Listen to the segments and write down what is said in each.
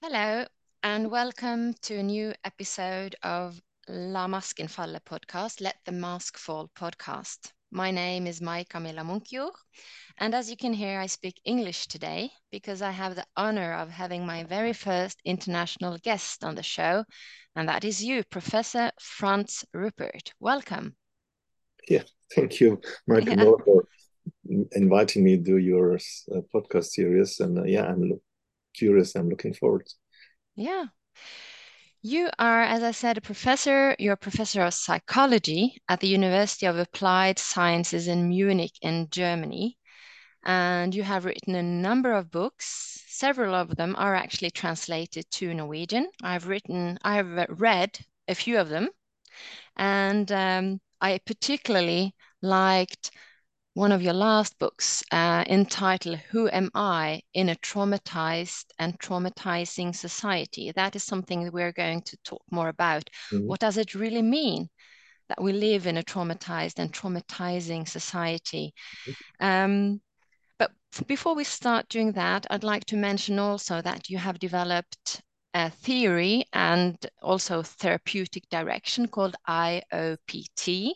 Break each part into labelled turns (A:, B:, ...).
A: Hello, and welcome to a new episode of La Maskenfalle podcast, Let the Mask Fall podcast. My name is Mai Camilla Munkjord, and as you can hear, I speak English today because I have the honor of having my very first international guest on the show, and that is you, Professor Franz Ruppert. Welcome.
B: Yeah, thank you, Mai Camilla, yeah. for inviting me to your uh, podcast series. And uh, yeah, I'm curious. I'm looking forward.
A: Yeah. You are, as I said, a professor. You're a professor of psychology at the University of Applied Sciences in Munich in Germany. And you have written a number of books. Several of them are actually translated to Norwegian. I've written, I have read a few of them. And um, I particularly liked one of your last books uh, entitled Who Am I in a Traumatized and Traumatizing Society? That is something that we're going to talk more about. Mm-hmm. What does it really mean that we live in a traumatized and traumatizing society? Um, but before we start doing that, I'd like to mention also that you have developed a theory and also therapeutic direction called IOPT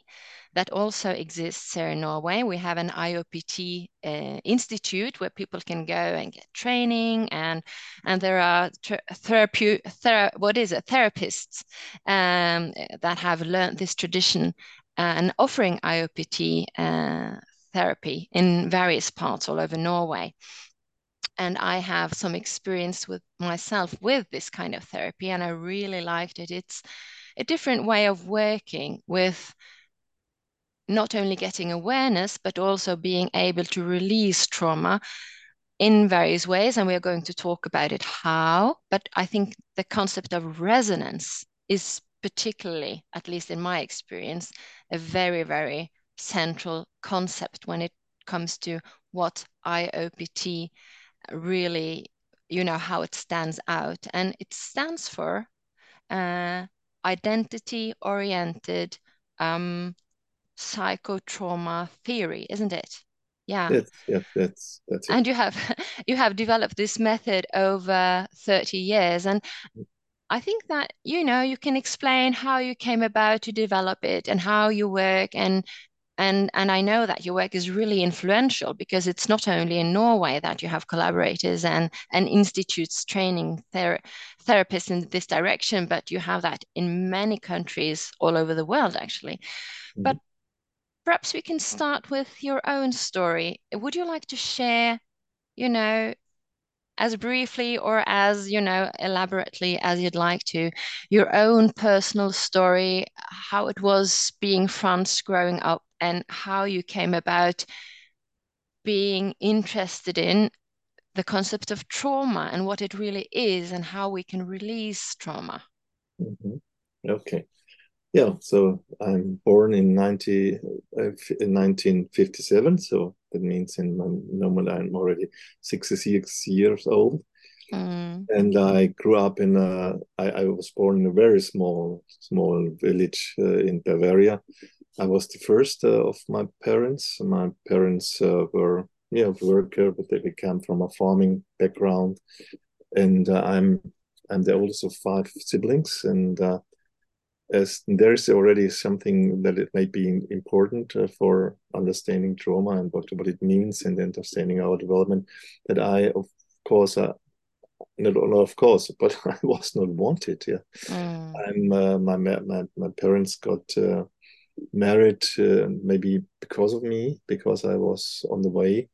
A: that also exists here in Norway. We have an IOPT uh, institute where people can go and get training, and and there are therapy, thera what is it, therapists um, that have learned this tradition uh, and offering IOPT uh, therapy in various parts all over Norway. And I have some experience with myself with this kind of therapy, and I really liked it. It's a different way of working with not only getting awareness, but also being able to release trauma in various ways. And we're going to talk about it how. But I think the concept of resonance is particularly, at least in my experience, a very, very central concept when it comes to what IOPT really, you know, how it stands out. And it stands for uh, identity oriented um, psychotrauma theory, isn't it?
B: Yeah. Yeah, that's that's
A: it. And you have you have developed this method over 30 years. And I think that, you know, you can explain how you came about to develop it and how you work and and and I know that your work is really influential because it's not only in Norway that you have collaborators and and institutes training ther- therapists in this direction, but you have that in many countries all over the world actually. Mm-hmm. But perhaps we can start with your own story. Would you like to share, you know, as briefly or as, you know, elaborately as you'd like to, your own personal story, how it was being Franz growing up and how you came about being interested in the concept of trauma and what it really is and how we can release trauma.
B: Mm-hmm. Okay. Yeah, so I'm born in 90, uh, in 1957, so that means in my normal I'm already 66 years old. Mm. And I grew up in a, I, I was born in a very small, small village uh, in Bavaria. I was the first uh, of my parents. My parents uh, were, yeah, worker, but they came from a farming background. And uh, I'm, I'm the oldest of five siblings. And uh, as there is already something that it may be important uh, for understanding trauma and what, what it means and understanding our development that I, of course, uh, not, not of course, but I was not wanted. Yeah, mm. I'm uh, my, my my parents got uh, married uh, maybe because of me because I was on the way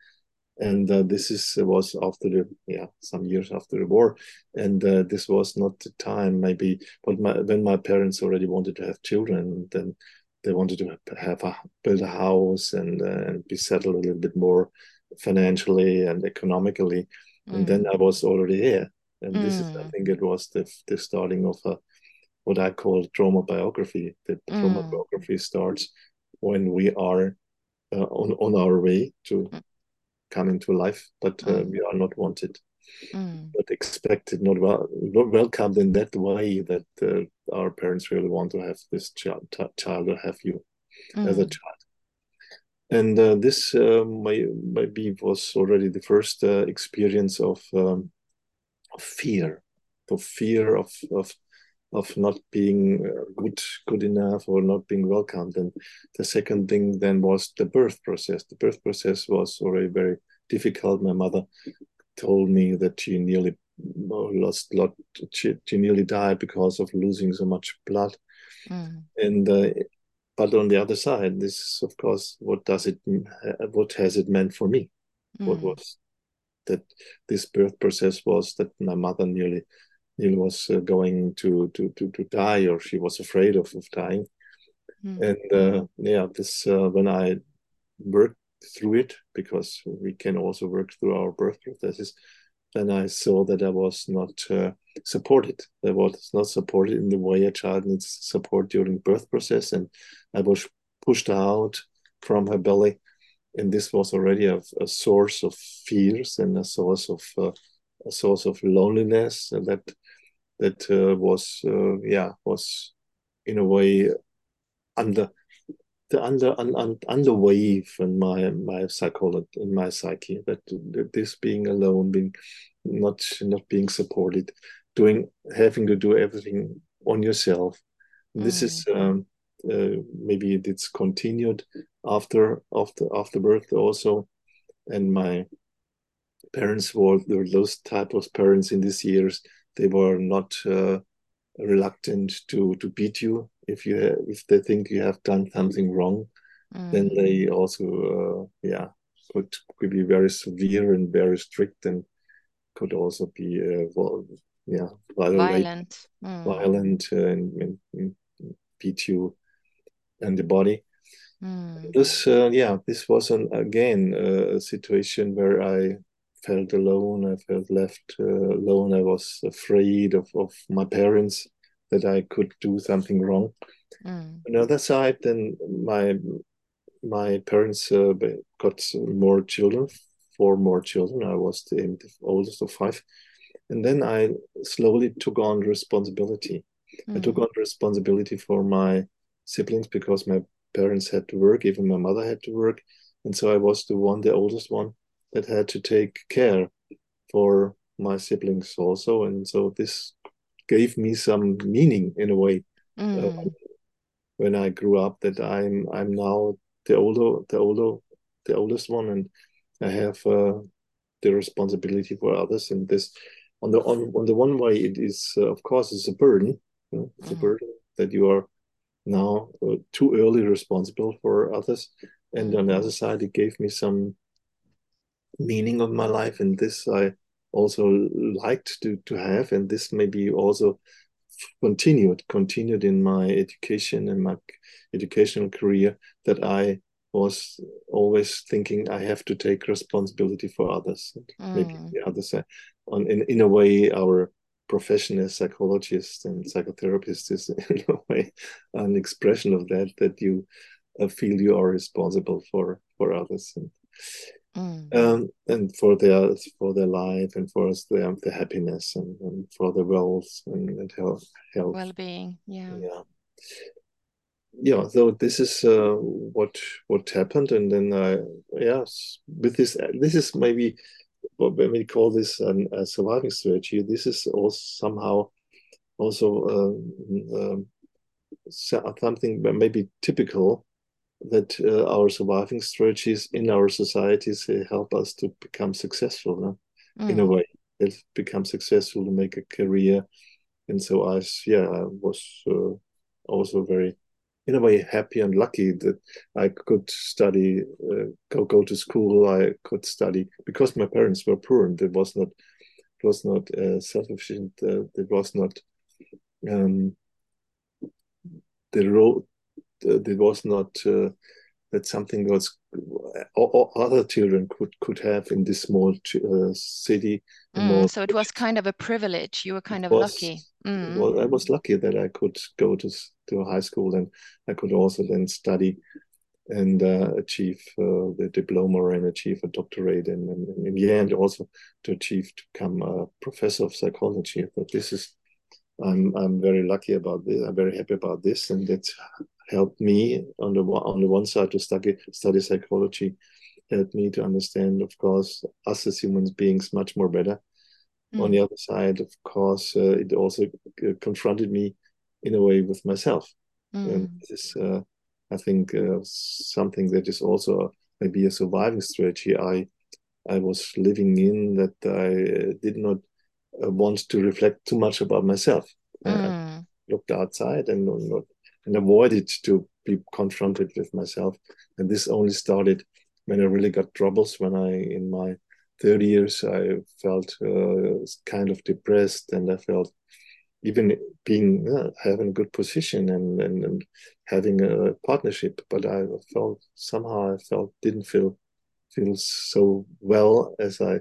B: and uh, this is was after the yeah some years after the war and uh, this was not the time maybe but my, when my parents already wanted to have children then they wanted to have a build a house and uh, and be settled a little bit more financially and economically mm. and then mm. i was already here and mm. this is i mm. think it was the the starting of a what i call trauma biography the mm. trauma biography starts when we are uh, on on our way to mm come into life, but uh, mm. we are not wanted, mm. not expected, not, well, not welcomed in that way that uh, our parents really want to have this child, child or have you mm. as a mm. child. And uh, this uh, may, maybe was already the first uh, experience of, um, of fear of fear of of of not being uh, good good enough or not being welcomed. And the second thing then was the birth process. The birth process was already very difficult. My mother told me that she nearly lost lot she, she nearly died because of losing so much blood. Mm. and uh, but on the other side this is of course what does it what has it meant for me? Mm. what was that this birth process was that my mother nearly nearly was uh, going to, to to to die or she was afraid of, of dying mm. and uh, yeah this uh, when i worked through it because we can also work through our birth processes then I saw that I was not uh, supported. I was not supported in the way a child needs support during birth process, and I was pushed out from her belly, and this was already a, a source of fears and a source of uh, a source of loneliness that that uh, was uh, yeah was in a way under the under un, un, underwave in my my psychology in my psyche that, that this being alone being not not being supported doing having to do everything on yourself mm. this is mm. um, uh, maybe it's continued after after after birth also and my parents were, were those type of parents in these years they were not uh, reluctant to to beat you if you if they think you have done something wrong, mm. then they also uh, yeah could could be very severe and very strict and could also be uh, well, yeah
A: violent
B: mm. violent uh, and, and, and, beat you and the body. Mm. This uh, yeah this was an again uh, a situation where I felt alone. I felt left uh, alone. I was afraid of, of my parents that I could do something wrong. Mm. On the other side, then my my parents uh, got more children, four more children. I was the, oldest of five, and then I slowly took on responsibility. Mm. I took mm. on responsibility for my siblings because my parents had to work, even my mother had to work, and so I was the one, the oldest one, that had to take care for my siblings also, and so this gave me some meaning in a way mm. uh, when I grew up that I'm I'm now the older the older the oldest one and I have uh, the responsibility for others and this on the on, on the one way it is uh, of course it's a burden you know, it's mm. a burden that you are now uh, too early responsible for others and on the other side it gave me some meaning of my life and this I also liked to, to have and this maybe also continued continued in my education and my educational career that i was always thinking i have to take responsibility for others mm. maybe the others on in, in a way our profession as psychologists and psychotherapists is in a way an expression of that that you uh, feel you are responsible for for others and Mm. Um, and for their for their life and for their, their happiness and, and for their wealth and, and health, health.
A: Well-being yeah.
B: Yeah. Yeah so this is uh, what what happened and then i yes with this this is maybe what we call this an, a surviving strategy this is also somehow also um, um, something maybe typical that uh, our surviving strategies in our societies uh, help us to become successful no? mm. in a mm. way it become successful to make a career and so i yeah i was uh, also very in a way happy and lucky that i could study uh, go go to school i could study because my parents were poor and it was not it was not uh, self-sufficient uh, it was not um, the road it was not uh, that something was or other children could could have in this small uh, city.
A: Mm, so it was kind of a privilege. You were kind of was, lucky.
B: Mm. Well, I was lucky that I could go to to high school and I could also then study and uh, achieve uh, the diploma and achieve a doctorate and, and, in the end also to achieve to become a professor of psychology. But this is I'm I'm very lucky about this. I'm very happy about this, and it's helped me on the on the one side to study study psychology, helped me to understand, of course, us as human beings much more better, mm. on the other side, of course, uh, it also uh, confronted me in a way with myself. Mm. And this is, uh, I think, uh, something that is also maybe a surviving strategy. I I was living in that I did not want to reflect too much about myself. Mm. looked outside and not, and avoided to be confronted with myself. And this only started when I really got troubles. When I in my 30 years, I felt uh, kind of depressed, and I felt even being uh, having a good position and, and, and having a partnership, but I felt somehow I felt didn't feel feel so well as I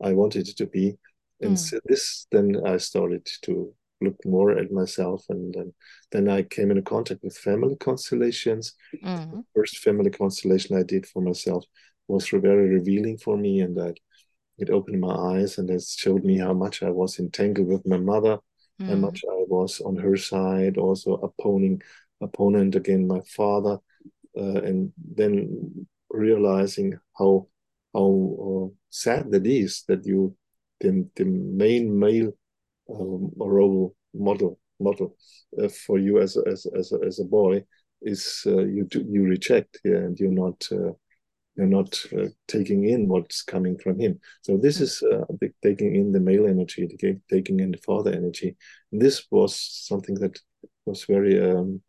B: I wanted it to be. And mm. so this then I started to look more at myself and then then I came into contact with family constellations. Mm. The first family constellation I did for myself was very revealing for me and that it opened my eyes and it showed me how much I was entangled with my mother mm. how much I was on her side, also opposing opponent again my father, uh, and then realizing how how uh, sad that is that you the, the main male um, role model model uh, for you as a, as as a, as a boy is uh, you do, you reject yeah, and you're not uh, you're not uh, taking in what's coming from him. So this mm. is uh, taking in the male energy, taking in the father energy. And this was something that was very um,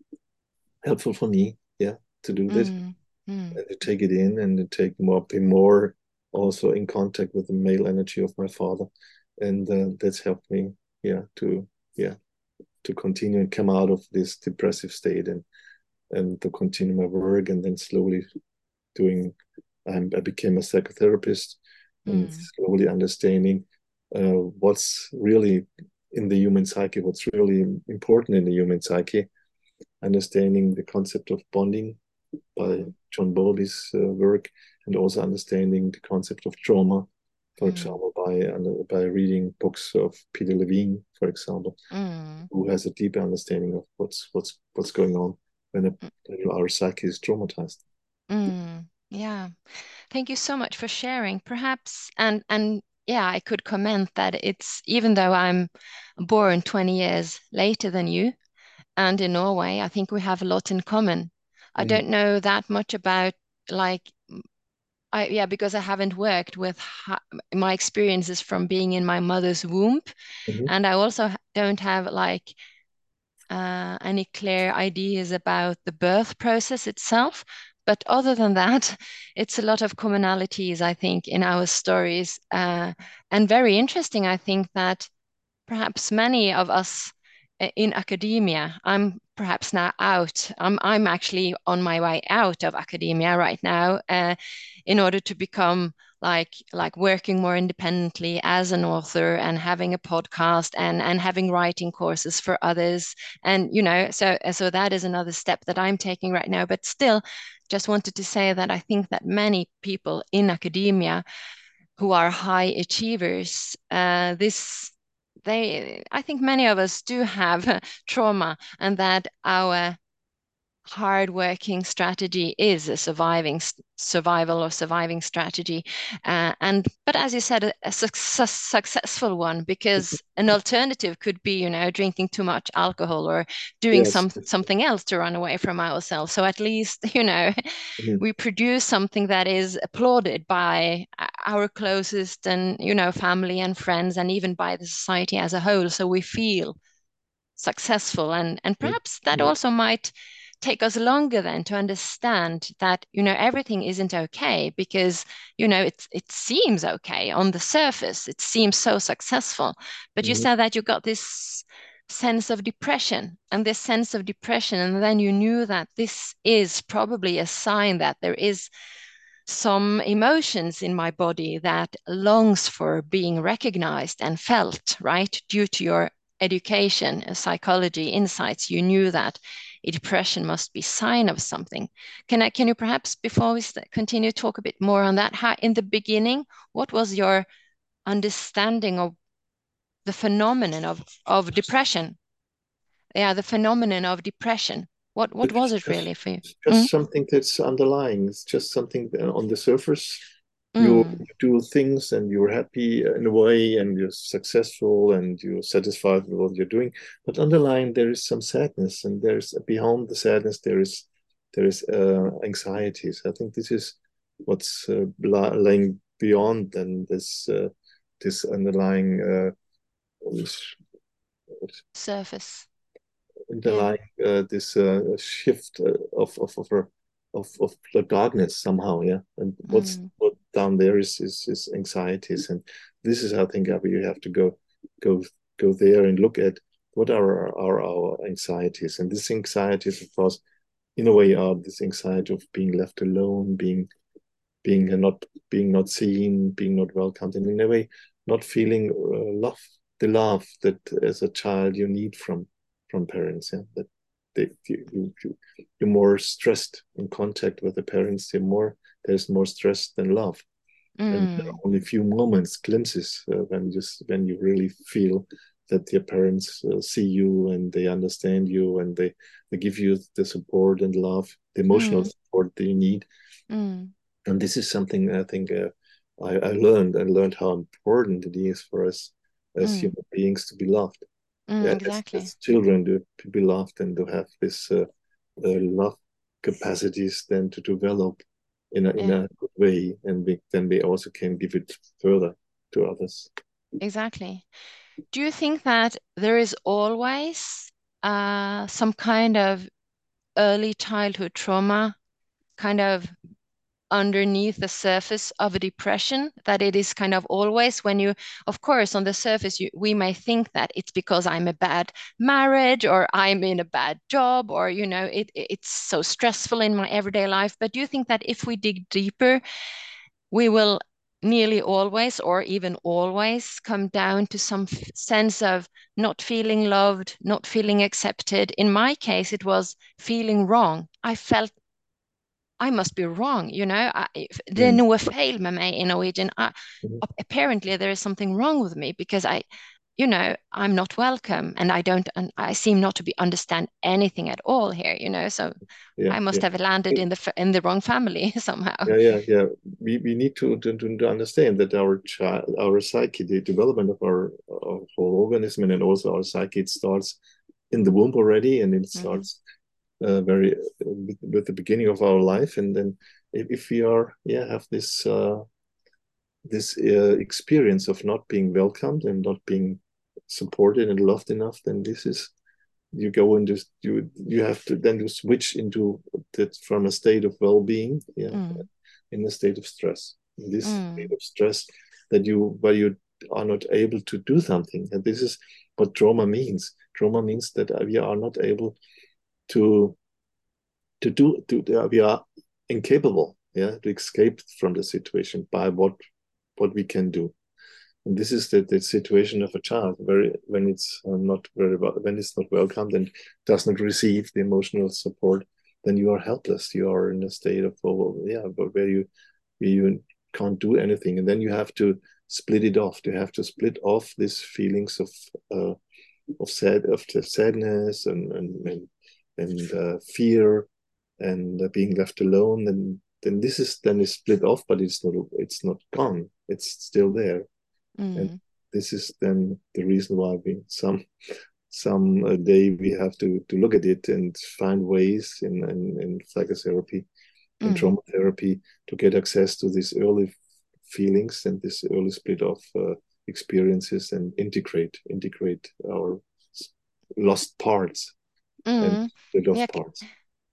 B: helpful for me, yeah, to do this, mm. Mm. and to take it in and to take more, be more also in contact with the male energy of my father, and uh, that's helped me, yeah, to yeah, to continue and come out of this depressive state and and to continue my work and then slowly doing I became a psychotherapist mm. and slowly understanding uh, what's really in the human psyche, what's really important in the human psyche, understanding the concept of bonding by John Bowlby's uh, work, and also understanding the concept of trauma, for mm. example, by uh, by reading books of Peter Levine, for example, mm. who has a deeper understanding of what's what's what's going on when, a, when our psyche is traumatized.
A: Mm. Yeah. Thank you so much for sharing. Perhaps, and and yeah, I could comment that it's even though I'm born 20 years later than you, and in Norway, I think we have a lot in common. I don't know that much about like I yeah, because I haven't worked with my experiences from being in my mother's womb, Mhm. and I also don't have like uh, any clear ideas about the birth process itself. But other than that, it's a lot of commonalities, I think, in our stories. Uh, and very interesting, I think, that perhaps many of us uh, in academia, I'm perhaps now out. I'm, I'm actually on my way out of academia right now uh, in order to become like like working more independently as an author and having a podcast and and having writing courses for others and you know so so that is another step that I'm taking right now but still just wanted to say that I think that many people in academia who are high achievers, uh, this they I think many of us do have trauma, and that our hardworking strategy is a surviving survival or surviving strategy uh, and but as you said a, a success, successful one because an alternative could be you know drinking too much alcohol or doing yes. some something else to run away from ourselves so at least you know mm-hmm. we produce something that is applauded by our closest and you know family and friends and even by the society as a whole so we feel successful and and perhaps that mm-hmm. also might take us longer then to understand that you know everything isn't okay because you know it it seems okay on the surface. It seems so successful. But mm-hmm. you said that you got this sense of depression and this sense of depression and then you knew that this is probably a sign that there is some emotions in my body that longs for being recognized and felt right? Due to your education psychology insights you knew that depression must be sign of something. Can I, can you perhaps, before we continue, talk a bit more on that? How, in the beginning, what was your understanding of the phenomenon of, of depression? Yeah, the phenomenon of depression. What what was it really for you?
B: It's just mm -hmm. something that's underlying. It's just something on the surface
A: Mm.
B: you do things and you're happy in a way and you're successful and you're satisfied with what you're doing but underlying there is some sadness and there's beyond the sadness there is there is uh, anxieties i think this is what's uh, lying beyond and this uh, this underlying uh,
A: Surface.
B: underlying uh, this uh, shift of of of, of of the darkness somehow yeah? And what's
A: Mm.
B: what down there is, is is anxieties. And this is i think you have to go go go there and look at what are our, our anxieties. And these anxieties of course in a way are this anxiety of being left alone being being not being not seen being not welcomed and in a way not feeling uh, love the love that as a child you need from from parents yeah? That they, you, you, you're more stressed in contact with the parents you're more there's more stress than love mm. and there are only few moments glimpses uh, when just when you really feel that your parents uh, see you and they understand you and they they give you the support and love the emotional mm. support that you need
A: mm.
B: and this is something i think uh, I, I, learned i learned how important it is for us as human beings to be loved
A: Mm, exactly.
B: as, as, children to, be loved and to have this uh, uh, love capacities then to develop in a, in a good way and we, then we also can give it further to others
A: Exactly. Do you think that there is always uh, some kind of early childhood trauma kind of underneath the surface of a depression that it is kind of always when you of course on the surface you, we may think that it's because i'm a bad marriage or i'm in a bad job or you know it, it's so stressful in my everyday life. But do you think that if we dig deeper we will nearly always or even always come down to some sense of not feeling loved not feeling accepted? In my case it was feeling wrong. I felt I must be wrong, you know. I, det är nog fel med mig i Norwegian. I, mm-hmm. apparently there is something wrong with me because I, you know, I'm not welcome and I don't, and I seem not to be understand anything at all here, you know. So
B: yeah,
A: I must
B: yeah.
A: have landed in the in the wrong family somehow.
B: Yeah, yeah, yeah. We, we need to, to, to understand that our child, our psyche, the development of our, our whole organism and also our psyche, it starts in the womb already and it mm-hmm. starts uh, very with, with, the beginning of our life and then if, if we are yeah have this uh, this uh, experience of not being welcomed and not being supported and loved enough then this is you go into you you have to then to switch into that from a state of well-being yeah
A: Mm.
B: in a state of stress this
A: Mm.
B: state of stress that you where you are not able to do something and this is what trauma means trauma means that we are not able to to do to uh, we are incapable yeah to escape from the situation by what what we can do. And this is the, the situation of a child very when it's uh, not very well when it's not welcomed and does not receive the emotional support then you are helpless. You are in a state of oh, yeah but where you where you can't do anything. And then you have to split it off. You have to split off these feelings of uh, of sad of sadness and and and, and uh, fear and uh, being left alone and then this is then is split off but it's not it's not gone it's still there
A: Mm.
B: and this is then the reason why we some some uh, day we have to to look at it and find ways in in, in psychotherapy and
A: Mm.
B: trauma therapy to get access to these early feelings and this early split off uh, experiences and integrate integrate our lost parts
A: Mm.
B: off
A: Yeah,
B: parts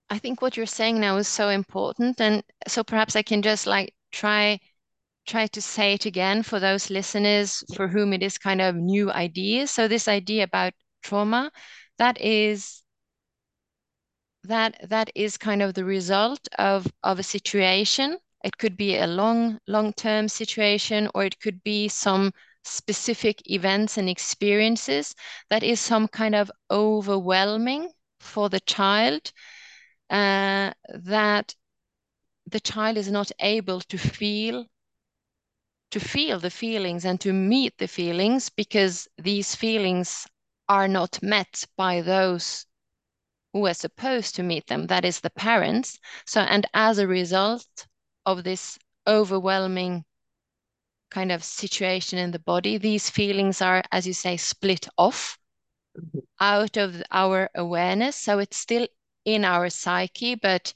A: I think what you're saying now is so important. And so perhaps I can just like try try to say it again for those listeners for whom it is kind of new ideas. So this idea about trauma, that is that that is kind of the result of of a situation. It could be a long long-term situation or it could be some specific events and experiences that is some kind of overwhelming for the child uh, that the child is not able to feel to feel the feelings and to meet the feelings because these feelings are not met by those who are supposed to meet them that is the parents so and as a result of this overwhelming kind of situation in the body. These feelings are, as you say, split off out of our awareness. So it's still in our psyche, but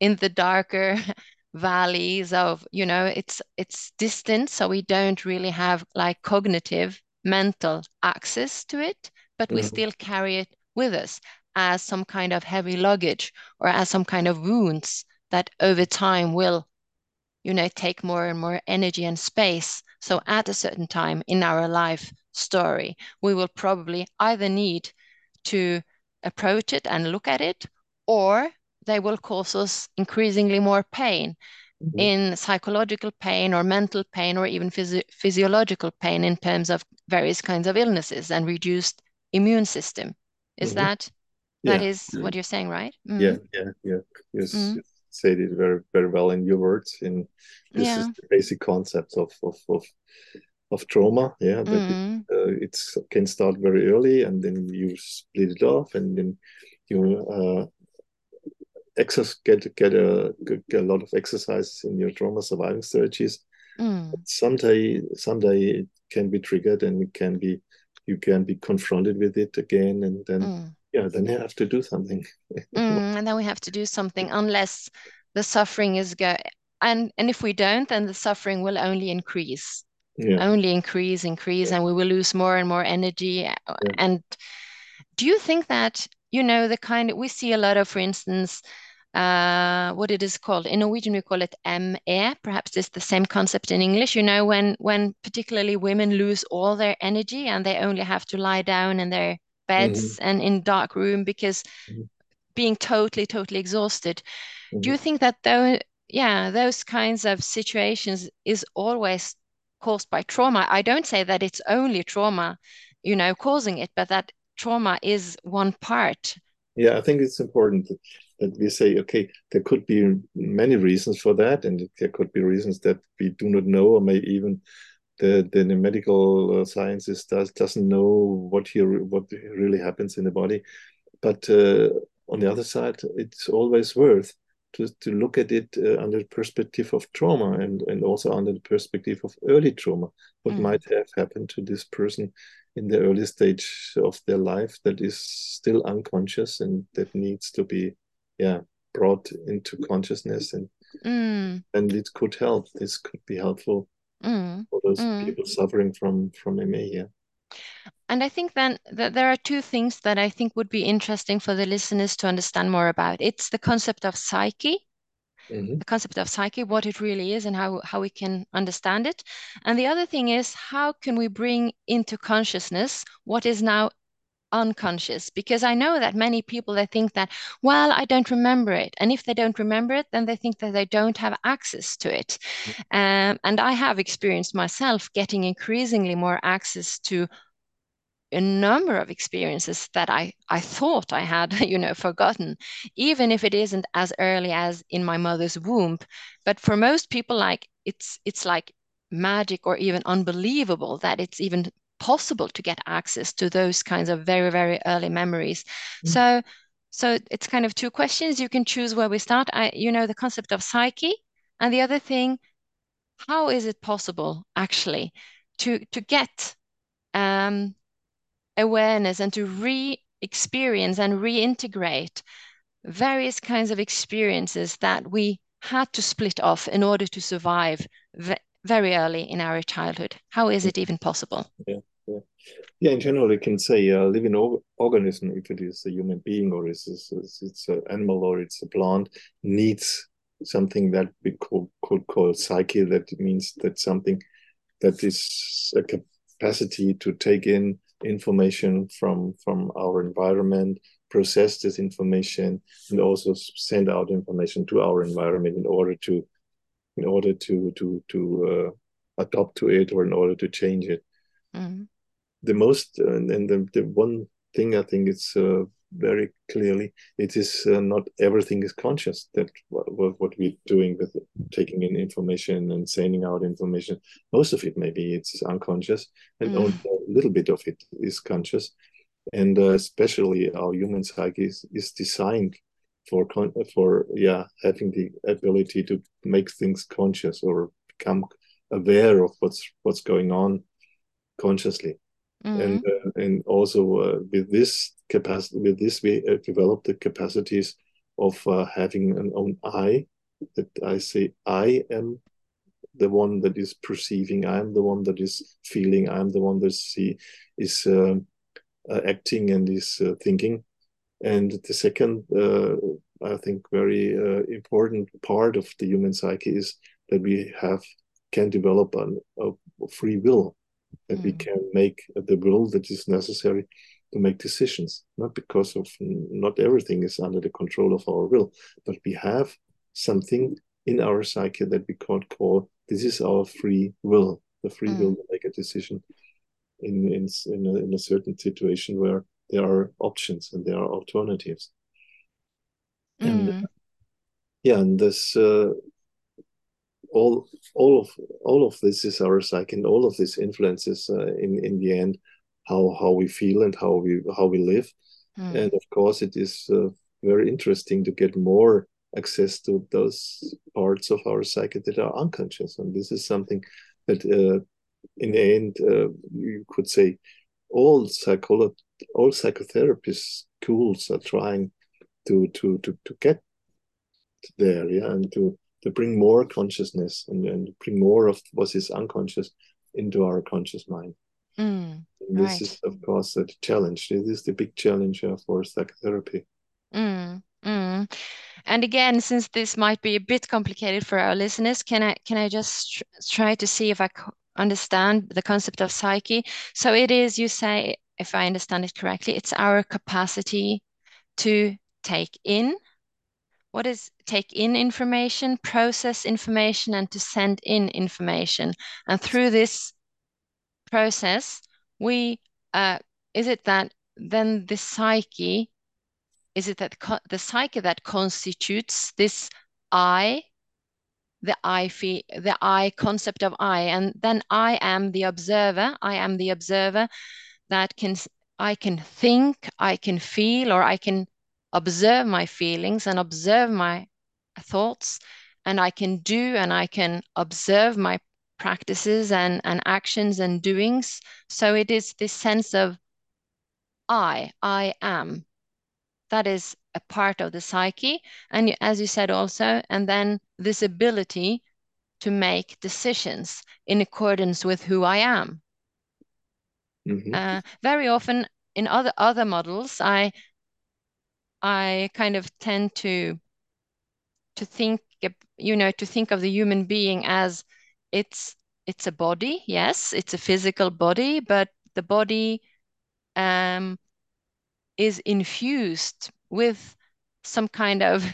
A: in the darker valleys of, you know, it's it's distant, so we don't really have like cognitive mental access to it, but we
B: Mhm.
A: still carry it with us as some kind of heavy luggage or as some kind of wounds that over time will, you know, take more and more energy and space. So at a certain time in our life story, we will probably either need to approach it and look at it, or they will cause us increasingly more pain
B: Mhm.
A: in psychological pain or mental pain or even physio physiological pain in terms of various kinds of illnesses and reduced immune system. Is
B: Mhm.
A: that that
B: Yeah.
A: is what you're saying, right?
B: Yeah,
A: Mm,
B: yeah, yeah. You s-
A: mm,
B: you said it very, very well in your words. In this is the basic concept of of of, of trauma. Yeah, that it,
A: Mm,
B: uh, it's can start very early, and then you split it off, and then you uh, exercise get get a get a lot of exercises in your trauma surviving strategies.
A: mm,
B: Someday, someday it can be triggered, and it can be you can be confronted with it again, and then
A: mm,
B: yeah, then you have to do something.
A: mm. And then we have to do something unless the suffering is go and and if we don't, then the suffering will only increase.
B: Yeah,
A: Only increase, increase,
B: yeah,
A: and we will lose more and more energy.
B: yeah.
A: And do you think that, you know, the kind we see a lot of, for instance, uh, what it is called in Norwegian, we call it ME. Perhaps it's the same concept in English. You know, when when particularly women lose all their energy and they only have to lie down in their beds and in dark room because
B: mhm,
A: being totally, totally exhausted. Do
B: mhm.
A: you think that though, yeah, those kinds of situations is always caused by trauma? I don't say that it's only trauma, you know, causing it, but that trauma is one part.
B: Yeah, I think it's important that, that we say, okay, there could be many reasons for that, and there could be reasons that we do not know, or maybe even the the medical uh, sciences does doesn't know what here what really happens in the body. But uh, on the other side, it's always worth to to look at it uh, under the perspective of trauma and and also under the perspective of early trauma. What
A: Mm,
B: might have happened to this person in the early stage of their life that is still unconscious and that needs to be, yeah, brought into consciousness and
A: mm,
B: and it could help. This could be helpful
A: mm,
B: for those
A: mm.
B: people suffering from from ME. Yeah.
A: And I think then that there are two things that I think would be interesting for the listeners to understand more about. It's the concept of psyche
B: hmm
A: the concept of psyche, what it really is and how, how we can understand it. And the other thing is how can we bring into consciousness what is now unconscious? Because I know that many people they think that, well, I don't remember it. And if they don't remember it, then they think that they don't have access to it. Um, and I have experienced myself getting increasingly more access to a number of experiences that I, I thought I had, you know, forgotten, even if it isn't as early as in my mother's womb. But for most people, like it's it's like magic or even unbelievable that it's even possible to get access to those kinds of very, very early memories. So so it's kind of two questions. You can choose where we start. I, you know, the concept of psyche, and the other thing, how is it possible actually to to get um awareness and to re-experience and reintegrate various kinds of experiences that we had to split off in order to survive ve very early in our childhood. How is it even possible?
B: Yeah. Yeah. Yeah, in general, you can say a living or organism, if it is a human being or it's, it's, it's an animal or it's a plant, needs something that we could, could call psyche. That means that something that is a capacity to take in information from from our environment, process this information, and also send out information to our environment in order to in order to to to uh, adopt to it or in order to change it.
A: Mm,
B: the most uh, and the, the one thing I think it's uh, very clearly. It is uh, not everything is conscious that what, what we're doing with taking in information and sending out information. Most of it maybe it's unconscious and
A: mm,
B: only a little bit of it is conscious. And uh, especially our human psyche is, is designed for for yeah having the ability to make things conscious or become aware of what's what's going on consciously.
A: Mm.
B: and uh, and also uh, with this capacity with this we uh, develop the capacities of uh, having an own I that I say I am the one that is perceiving I am the one that is feeling I am the one that see is uh, uh, acting and is uh, thinking. And the second I think very important part of the human psyche is that we have can develop an, a free will that mm. we can make the will that is necessary to make decisions not because of not everything is under the control of our will but we have something in our psyche that we can't call this is our free will the free mm. will to make a decision in in in a, in a certain situation where there are options and there are alternatives mm. and yeah and this uh, all all of all of this is our psyche and all of this influences uh, in in the end how how we feel and how we how we live mm. and of course it is uh, very interesting to get more access to those parts of our psyche that are unconscious and this is something that uh, in the end uh, you could say all psycholo- all psychotherapy schools are trying to to to to get there yeah and to to bring more consciousness and, and bring more of what is unconscious into our conscious mind.
A: Mm,
B: this
A: right.
B: is, of course, a challenge. This is the big challenge for psychotherapy.
A: Mm, mm. And again, since this might be a bit complicated for our listeners, can I can I just tr try to see if I understand the concept of psyche? So it is, you say, if I understand it correctly, it's our capacity to take in what is take in information, process information, and to send in information. And through this process, we uh, is it that then the psyche is it that the psyche that constitutes this I, the I the I concept of I, and then I am the observer. I am the observer that can I can think, I can feel, or I can observe my feelings and observe my thoughts and I can do and I can observe my practices and, and actions and doings. So it is this sense of I, I am. That is a part of the psyche. And as you said also, and then this ability to make decisions in accordance with who I am.
B: Mm-hmm.
A: Uh, very often in other other models, I I kind of tend to to think you know to think of the human being as it's it's a body yes it's a physical body but the body um, is infused with some kind of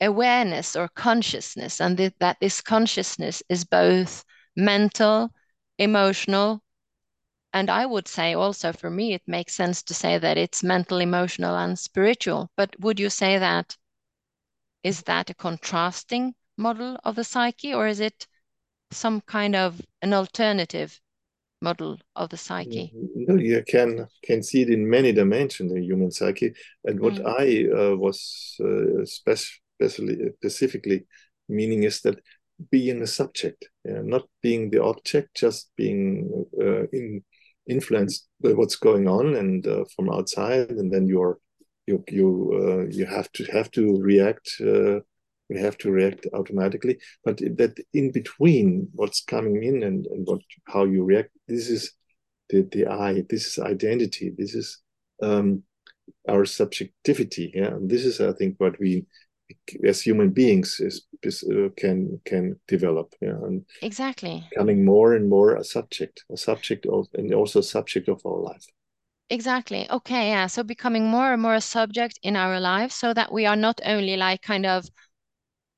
A: awareness or consciousness and th that this consciousness is both mental emotional and I would say also for me, it makes sense to say that it's mental, emotional, and spiritual. But would you say that is that a contrasting model of the psyche, or is it some kind of an alternative model of the psyche?
B: No, you can can see it in many dimensions the human psyche. And what mm. I uh, was uh, specially specifically meaning is that being a subject, yeah, not being the object, just being uh, in influenced by what's going on and uh, from outside, and then you're you you uh, you have to have to react. Uh, you have to react automatically, but that in between what's coming in and, and what how you react, this is the the I. This is identity. This is um, our subjectivity. Yeah, and this is I think what we as human beings is, is uh, can can develop yeah and
A: exactly.
B: becoming more and more a subject a subject of and also a subject of our life.
A: Exactly. Okay yeah so becoming more and more a subject in our lives so that we are not only like kind of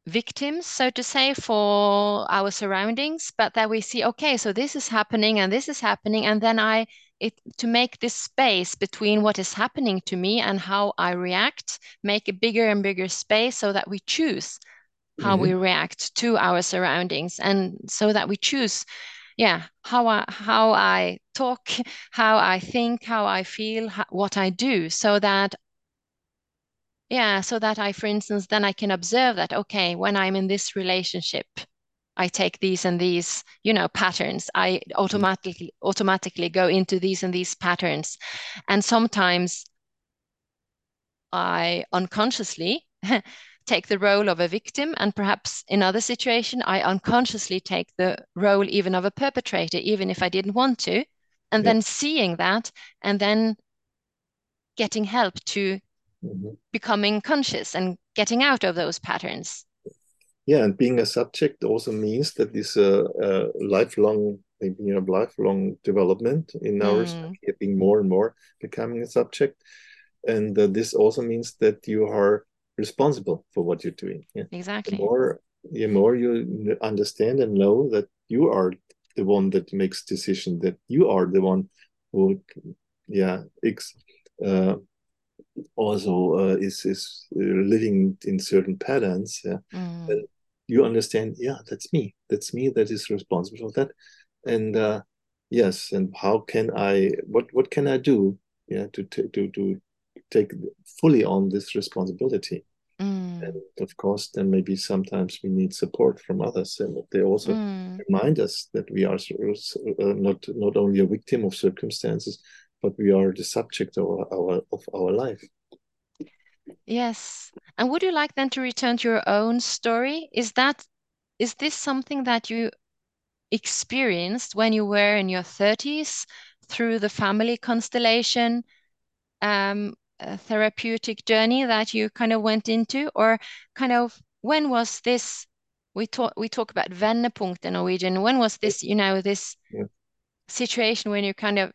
A: victims so to say for our surroundings but that we see okay so this is happening and this is happening and then i it to make this space between what is happening to me and how I react, make a bigger and bigger space so that we choose how mm-hmm. we react to our surroundings and so that we choose yeah how i how i talk how i think how i feel how, what i do so that yeah so that i for instance then i can observe that okay when i'm in this relationship I take these and these, you know, patterns. I automatically automatically go into these and these patterns. And sometimes I unconsciously take the role of a victim, and perhaps in other situation, I unconsciously take the role even of a perpetrator, even if I didn't want to. And
B: Yeah.
A: then seeing that and then getting help to
B: Mhm.
A: becoming conscious and getting out of those patterns.
B: Yeah, and being a subject also means that this uh, uh, lifelong, maybe you know, lifelong development in our
A: Mm.
B: psyche, being more and more becoming a subject, and uh, this also means that you are responsible for what you're doing. Yeah, the
A: Exactly.
B: more the more you understand and know that you are the one that makes decision, that you are the one who, yeah, ex, uh, also uh, is is living in certain patterns. Yeah,
A: Mm.
B: You understand. Yeah, that's me. That's me. That is responsible for that. And uh, yes, and how can I? What what can I do? Yeah, to to to, to take fully on this responsibility.
A: Mm.
B: And of course, then maybe sometimes we need support from others, and they also
A: Mm.
B: remind us that we are uh, not not only a victim of circumstances, but we are the subject of our of our life.
A: Yes. And would you like then to return to your own story? Is that is this something that you experienced when you were in your 30s through the family constellation um, a therapeutic journey that you kind of went into, or kind of when was this? We talk we talk about vendepunkt in Norwegian. When was this, you know, this
B: Yeah.
A: situation when you kind of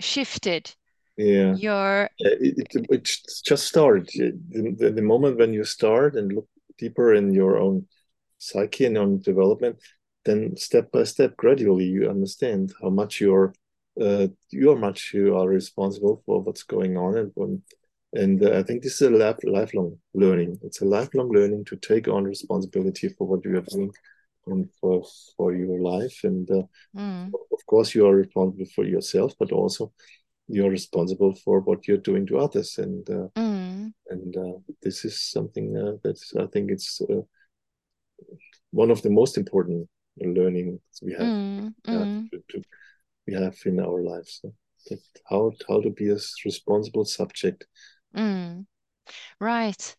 A: shifted
B: Yeah.
A: your
B: it, it, it just started. The, the, moment when you start and look deeper in your own psyche and on development, then step by step, gradually, you understand how much you're, uh, you are much you are responsible for what's going on, and when, and uh, I think this is a life, lifelong learning. It's a lifelong learning to take on responsibility for what you are doing and for for your life. And uh,
A: Mm,
B: of course, you are responsible for yourself, but also you're responsible for what you're doing to others. And uh,
A: mm,
B: and uh, this is something uh, that's i think it's uh, one of the most important learnings we have
A: mm,
B: uh,
A: mm,
B: to, to, we have in our lives. So that how how to be a responsible subject.
A: Mm. Right.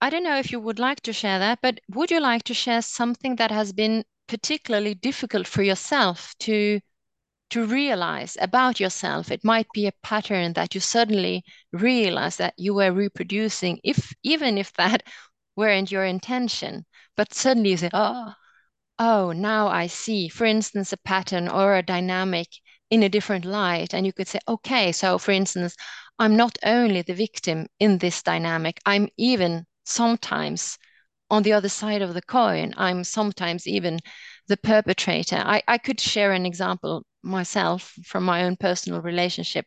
A: I don't know if you would like to share that, but would you like to share something that has been particularly difficult for yourself to to realize about yourself. It might be a pattern that you suddenly realize that you were reproducing, if even if that weren't your intention, but suddenly you say, oh, oh, now I see, for instance, a pattern or a dynamic in a different light. And you could say, okay, so for instance, I'm not only the victim in this dynamic, I'm even sometimes on the other side of the coin. I'm sometimes even the perpetrator. I, I could share an example myself from my own personal relationship.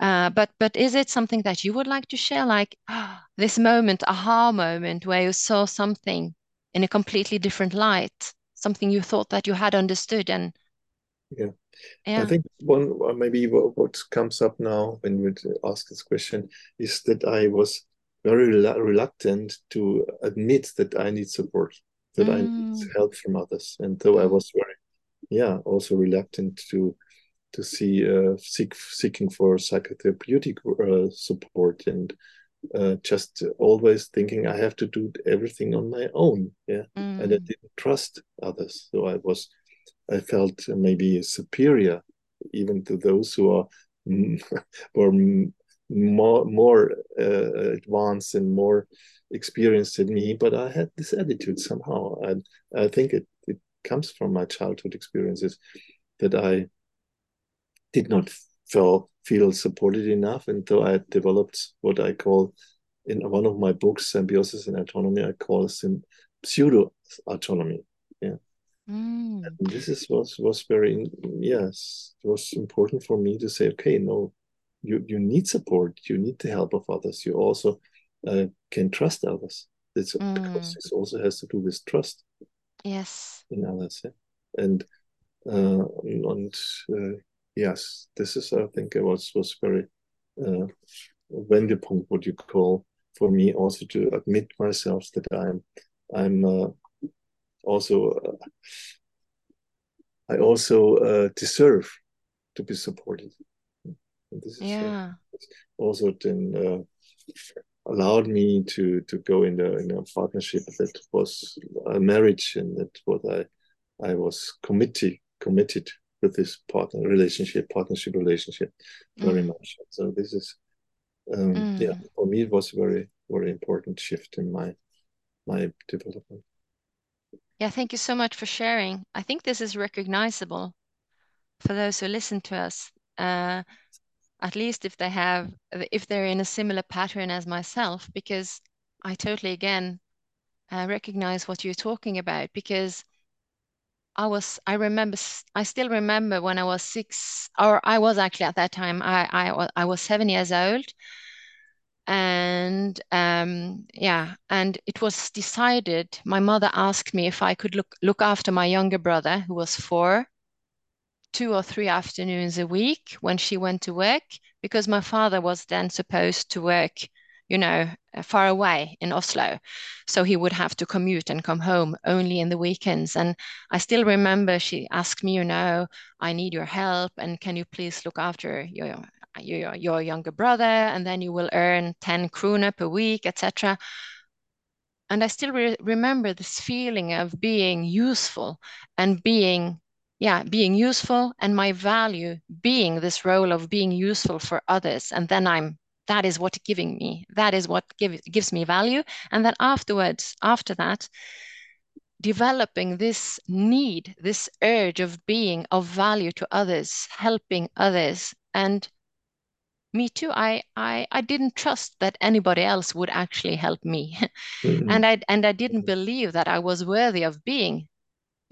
A: Uh, but but is it something that you would like to share, like this moment, aha moment, where you saw something in a completely different light, something you thought that you had understood, and
B: yeah. I think one maybe what, what comes up now when you ask this question is that i was very relu- reluctant to admit that i need support that i need
A: mm,
B: help from others. And though i
A: mm,
B: was very yeah also reluctant to to see uh, seek seeking for psychotherapeutic uh, support and uh, just always thinking I have to do everything on my own. Yeah, and I
A: mm,
B: didn't trust others, so I was I felt maybe superior even to those who are were more more uh, advanced and more experienced than me. But I had this attitude somehow, and I think it comes from my childhood experiences that I did not feel feel supported enough until I developed what I call in one of my books, Symbiosis and Autonomy, I call it pseudo autonomy. Yeah.
A: mm,
B: And this is was was very yes, it was important for me to say, okay, no, you you need support, you need the help of others. You also uh, can trust others. It's because
A: mm,
B: this also has to do with trust
A: yes,
B: in others. Yeah? And uh, and uh, yes, this is I think it was was very uh, Wendepunkt, what you call for me also to admit myself that I'm I'm uh, also uh, I also uh, deserve to be supported. And this is uh,
A: Yeah.
B: also then uh, allowed me to to go in a in a partnership that was a marriage and that what I I was committed committed with this partner relationship partnership relationship very
A: Mm.
B: much. So this is um, yeah
A: Mm.
B: for me it was a very very important shift in my my development.
A: Yeah, thank you so much for sharing. I think this is recognizable for those who listen to us. Uh, at least if they have, if they're in a similar pattern as myself, because I totally again uh, recognize what you're talking about. Because I was, I remember, i still remember when I was six, or I was actually at that time, I, I, I was seven years old, and um, yeah, and it was decided. My mother asked me if I could look look after my younger brother, who was four two or three afternoons a week when she went to work because my father was then supposed to work, you know, far away in Oslo. So he would have to commute and come home only in the weekends. And I still remember she asked me, you know, I need your help and can you please look after your your, your younger brother and then you will earn 10 kroner per week, etc. And I still re remember this feeling of being useful and being, yeah, being useful and my value being this role of being useful for others. And then I'm, that is what giving me, that is what give, gives me value. And then afterwards, after that, developing this need, this urge of being of value to others, helping others. And me too, I, I, I didn't trust that anybody else would actually help me.
B: Mhm.
A: and I and I didn't believe that I was worthy of being,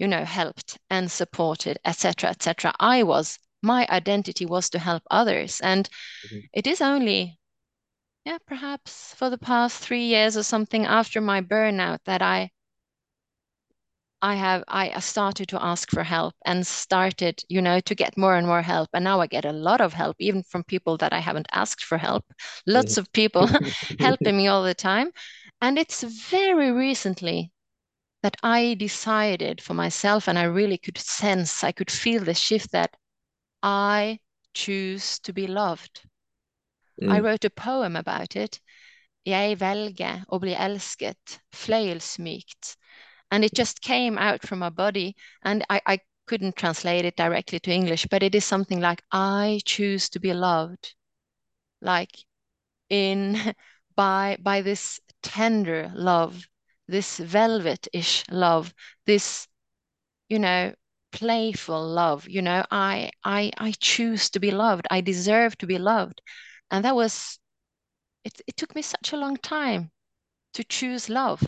A: you know, helped and supported, etc., etc. I was my identity was to help others, and
B: Mhm.
A: it is only, yeah, perhaps for the past three years or something after my burnout that I I have I started to ask for help and started, you know, to get more and more help. And now I get a lot of help, even from people that I haven't asked for help. Lots
B: Mhm.
A: of people helping me all the time. And it's very recently that I decided for myself, and I really could sense, I could feel the shift that I choose to be loved. I
B: Mm.
A: wrote a poem about it. Jeg velger å bli elsket, fløyelsmykt. And it just came out from my body. And I, I couldn't translate it directly to English, but it is something like, I choose to be loved. Like in by by this tender love, this velvet-ish love, this you know, playful love. You know, I I I choose to be loved. I deserve to be loved. And that was it it took me such a long time to choose love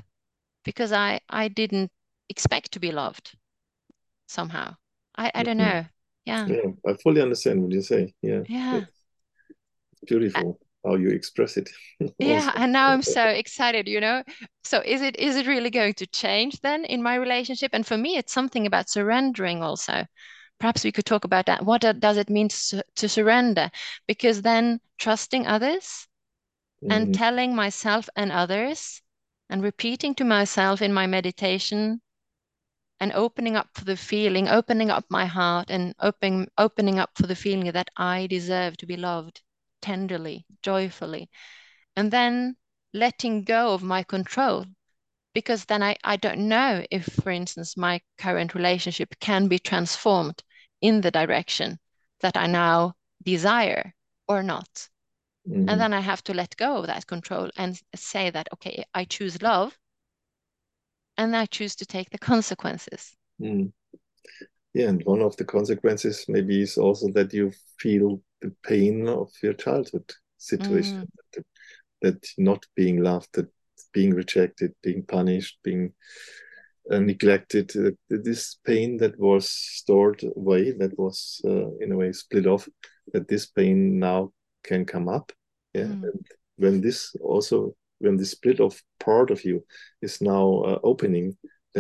A: because I I didn't expect to be loved somehow. I I don't
B: Mhm.
A: know. Yeah.
B: Yeah, I fully understand what you say. Yeah,
A: Yeah.
B: it's beautiful how you express it
A: Yeah, and now I'm so excited, you know. So is it is it really going to change then in my relationship? And for me, it's something about surrendering also. Perhaps we could talk about that. What does it mean to, to surrender? Because then trusting others and
B: Mhm.
A: telling myself and others and repeating to myself in my meditation and opening up for the feeling, opening up my heart and opening opening up for the feeling that I deserve to be loved tenderly, joyfully, and then letting go of my control. Because then I, I don't know if, for instance, my current relationship can be transformed in the direction that I now desire or not. And
B: Mhm.
A: then I have to let go of that control and say that, okay, I choose love and I choose to take the consequences.
B: Mhm. Yeah, and one of the consequences maybe is also that you feel the pain of your childhood
A: Mm,
B: situation, that, that not being loved, that being rejected, being punished, being uh, neglected. Uh, this pain that was stored away, that was uh, in a way split off, that this pain now can come up. Yeah,
A: mm,
B: and when this also when the split off part of you is now uh, opening,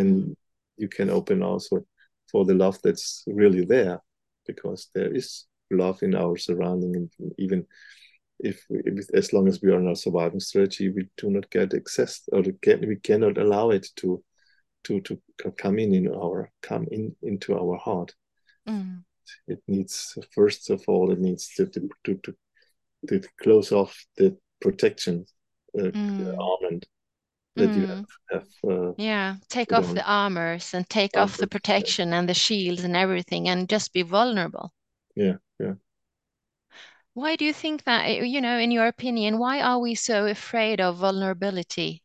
A: mm,
B: then you can open also for the love that's really there, because there is love in our surrounding, and even if, if as long as we are in a surviving strategy, we do not get access or get, we cannot allow it to to to come in in our come in into our heart.
A: Mm.
B: It needs first of all it needs to to to, to, to close off the protection uh,
A: Mm.
B: armament that you
A: Mm.
B: have. have uh,
A: Yeah, take off
B: on.
A: the armors and take off the
B: Armors, yeah.
A: protection and the shields and everything and just be vulnerable.
B: yeah.
A: Why do you think that, eh, you know, in your opinion, why are we so afraid of vulnerability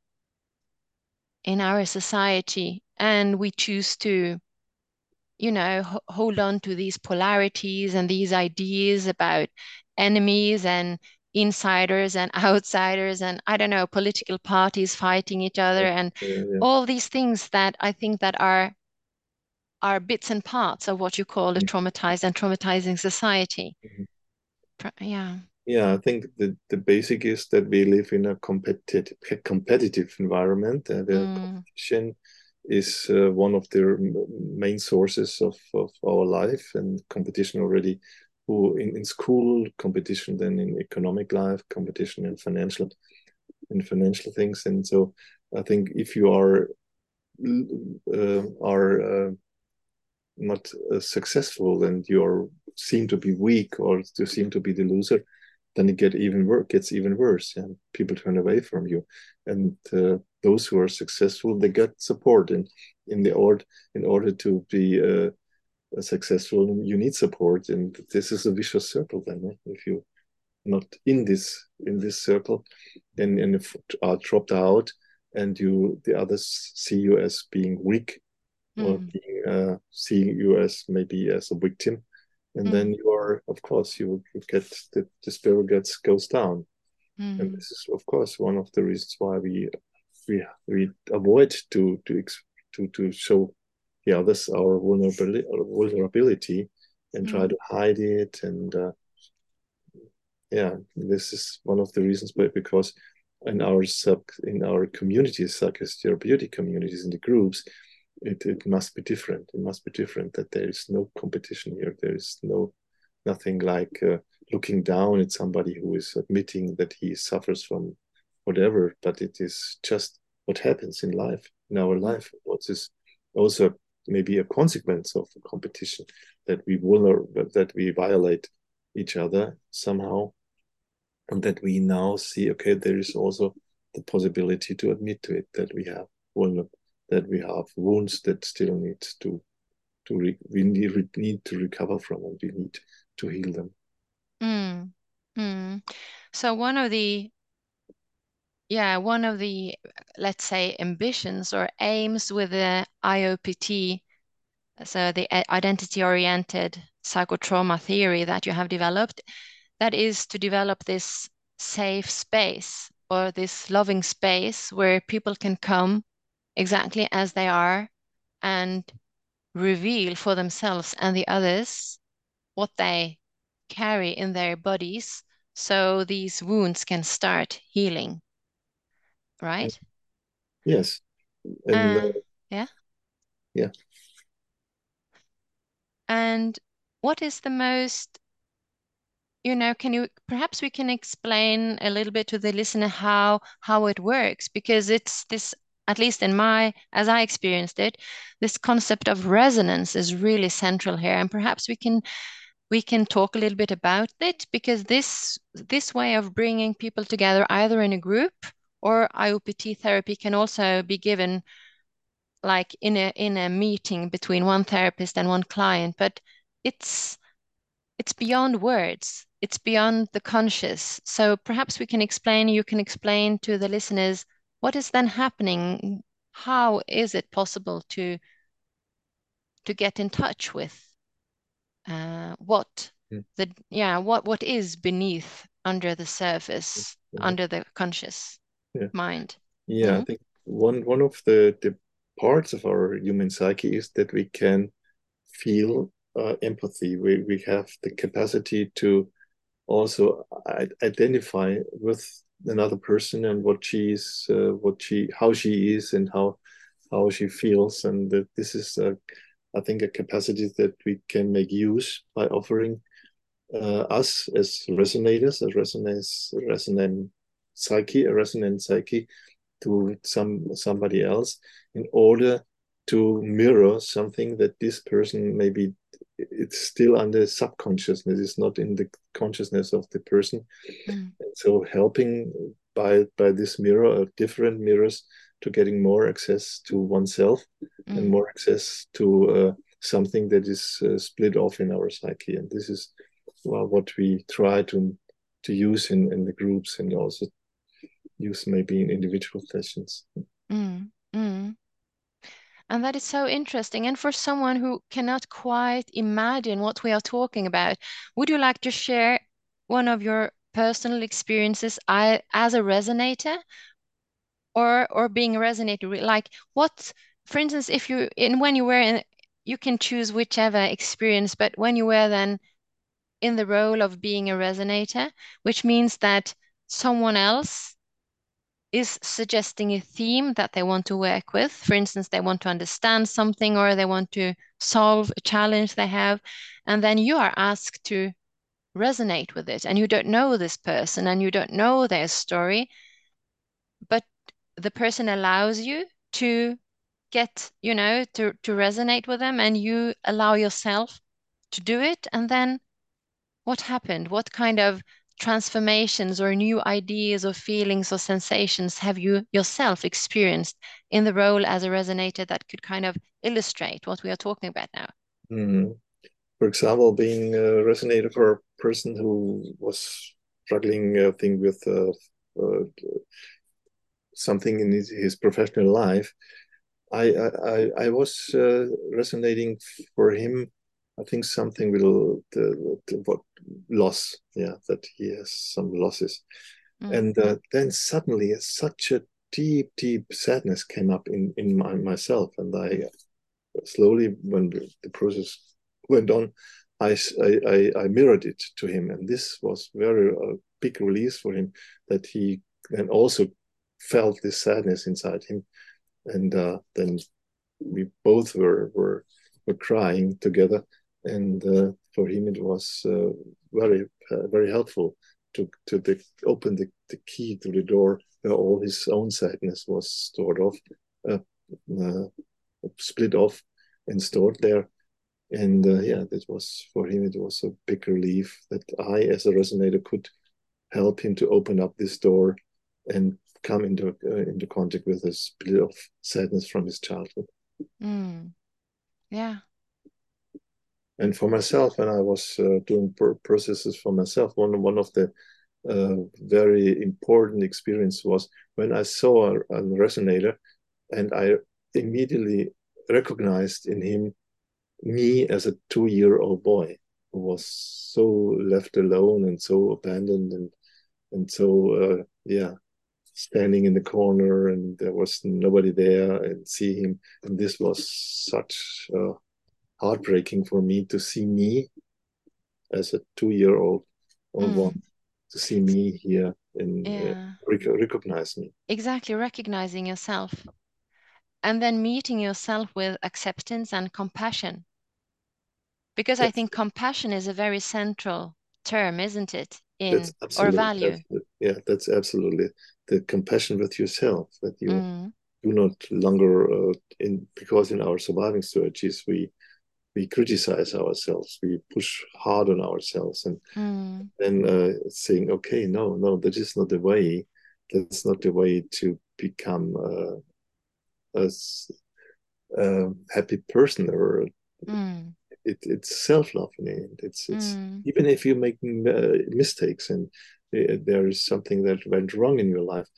A: in our society and we choose to, you know, h- hold on to these polarities and these ideas about enemies and insiders and outsiders and I don't know, political parties fighting each other and
B: yeah, yeah.
A: all these things that I think that are are bits and parts of what you call a
B: Mhm.
A: traumatized and traumatizing society.
B: Mhm.
A: Pr- Yeah.
B: Yeah, I think the, the basic is that we live in a competitive competitive environment, and the
A: Mm,
B: competition is uh, one of the main sources of, of our life, and competition already who in, in school, competition then in economic life, competition in financial in financial things, and so I think if you are uh, are uh, not uh, successful and you seem to be weak or you seem to be the loser, then it get even worse. Gets even worse, and people turn away from you. And uh, those who are successful, they get support, and in the order in order to be uh, successful, you need support, and this is a vicious circle. Then, eh? if you not in this in this circle, then and if are dropped out, and you the others see you as being weak or
A: mm,
B: being uh, seeing you as maybe as a victim, and
A: mm,
B: then you are, of course, you, you get the, the spirit gets goes down, and
A: mm,
B: this is, of course, one of the reasons why we we we avoid to to to to show the others our vulnerability, our vulnerability and try
A: mm,
B: to hide it, and uh, yeah, this is one of the reasons, but because in our sub in our communities, psychotherapeutic communities in the groups, it, it must be different. It must be different that there is no competition here. There is no nothing like uh, looking down at somebody who is admitting that he suffers from whatever, but it is just what happens in life, in our life. What is also maybe a consequence of the competition that we will vulner that we violate each other somehow, and that we now see okay, there is also the possibility to admit to it that we have vulner that we have wounds that still need to to re- we need, need to recover from and we need to heal them.
A: mm, mm. So one of the, yeah, one of the, let's say, ambitions or aims with the IOPT, so the identity-oriented psychotrauma theory that you have developed, that is to develop this safe space or this loving space where people can come exactly as they are and reveal for themselves and the others what they carry in their bodies so these wounds can start healing, right?
B: Yes, and Uh,
A: yeah.
B: yeah,
A: And what is the most, you know, can you perhaps we can explain a little bit to the listener how how it works because it's this at least in my as I experienced it, this concept of resonance is really central here and perhaps we can we can talk a little bit about it because this this way of bringing people together either in a group or IOPT therapy can also be given like in a in a meeting between one therapist and one client, but it's it's beyond words. It's beyond the conscious. So perhaps we can explain, you can explain to the listeners what is then happening. How is it possible to to get in touch with uh, what
B: Mm.
A: the yeah what what is beneath under the surface
B: yeah,
A: under the conscious
B: yeah.
A: mind
B: Yeah, I
A: mm?
B: think one one of the the parts of our human psyche is that we can feel uh, empathy. We we have the capacity to also identify with another person and what she's uh, what she how she is and how how she feels. And that this is a, I think a capacity that we can make use by offering uh, us as resonators, a resonance resonant psyche, a resonant psyche to some somebody else in order to mirror something that this person maybe it's still under subconsciousness it's not in the consciousness of the person mm. so helping by by this mirror or different mirrors to getting more access to oneself mm. and more access to uh, something that is uh, split off in our psyche and this is well, what we try to to use in in the groups and also use maybe in individual sessions
A: mm. And that is so interesting. And for someone who cannot quite imagine what we are talking about, would you like to share one of your personal experiences as a resonator or or being a resonator? Like what, for instance, if you in when you were in, you can choose whichever experience, but when you were then in the role of being a resonator, which means that someone else is suggesting a theme that they want to work with. For instance, they want to understand something or they want to solve a challenge they have. And then you are asked to resonate with it. And you don't know this person and you don't know their story, but the person allows you to get, you know, to, to resonate with them and you allow yourself to do it. And then what happened? What kind of transformations or new ideas or feelings or sensations have you yourself experienced in the role as a resonator that could kind of illustrate what we are talking about now?
B: Mm. For example, being a resonator for a person who was struggling, I think, with uh, uh, something in his, his, professional life, I I, I was uh, resonating for him I think something will the, the, what loss, yeah, that he has some losses, mm. and uh, then suddenly such a deep, deep sadness came up in in my, myself, and I slowly, when the, the process went on, I, I I mirrored it to him, and this was very a big release for him that he then also felt this sadness inside him, and uh, then we both were were were crying together and uh, for him it was uh, very uh, very helpful to to the, open the, the key to the door where all his own sadness was stored off uh, uh, split off and stored there. And uh, yeah that was for him it was a big relief that i as a resonator could help him to open up this door and come into into contact with a split of sadness from his childhood.
A: Mm. yeah
B: and for myself when i was uh, doing processes for myself. One, one of the uh, very important experience was when i saw a, a, resonator and i immediately recognized in him me as a two-year-old boy who was so left alone and so abandoned and and so uh, yeah standing in the corner and there was nobody there and see him. And this was such a heartbreaking for me to see me as a two-year-old or mm. one to see me here and uh, yeah. uh, rec recognize me
A: exactly recognizing yourself and then meeting yourself with acceptance and compassion because i think compassion is a very central term isn't it in or value
B: yeah that's absolutely the compassion with yourself that you mm. do not longer uh, in because in our surviving strategies we we criticize ourselves, we push hard on ourselves, and mm. then uh, saying, "Okay, no, no, that is not the way. That's not the way to become uh, a, a happy person." Or mm. it, it's self love in the end. It's it's mm. even if you make uh, mistakes and uh, there is something that went wrong in your life,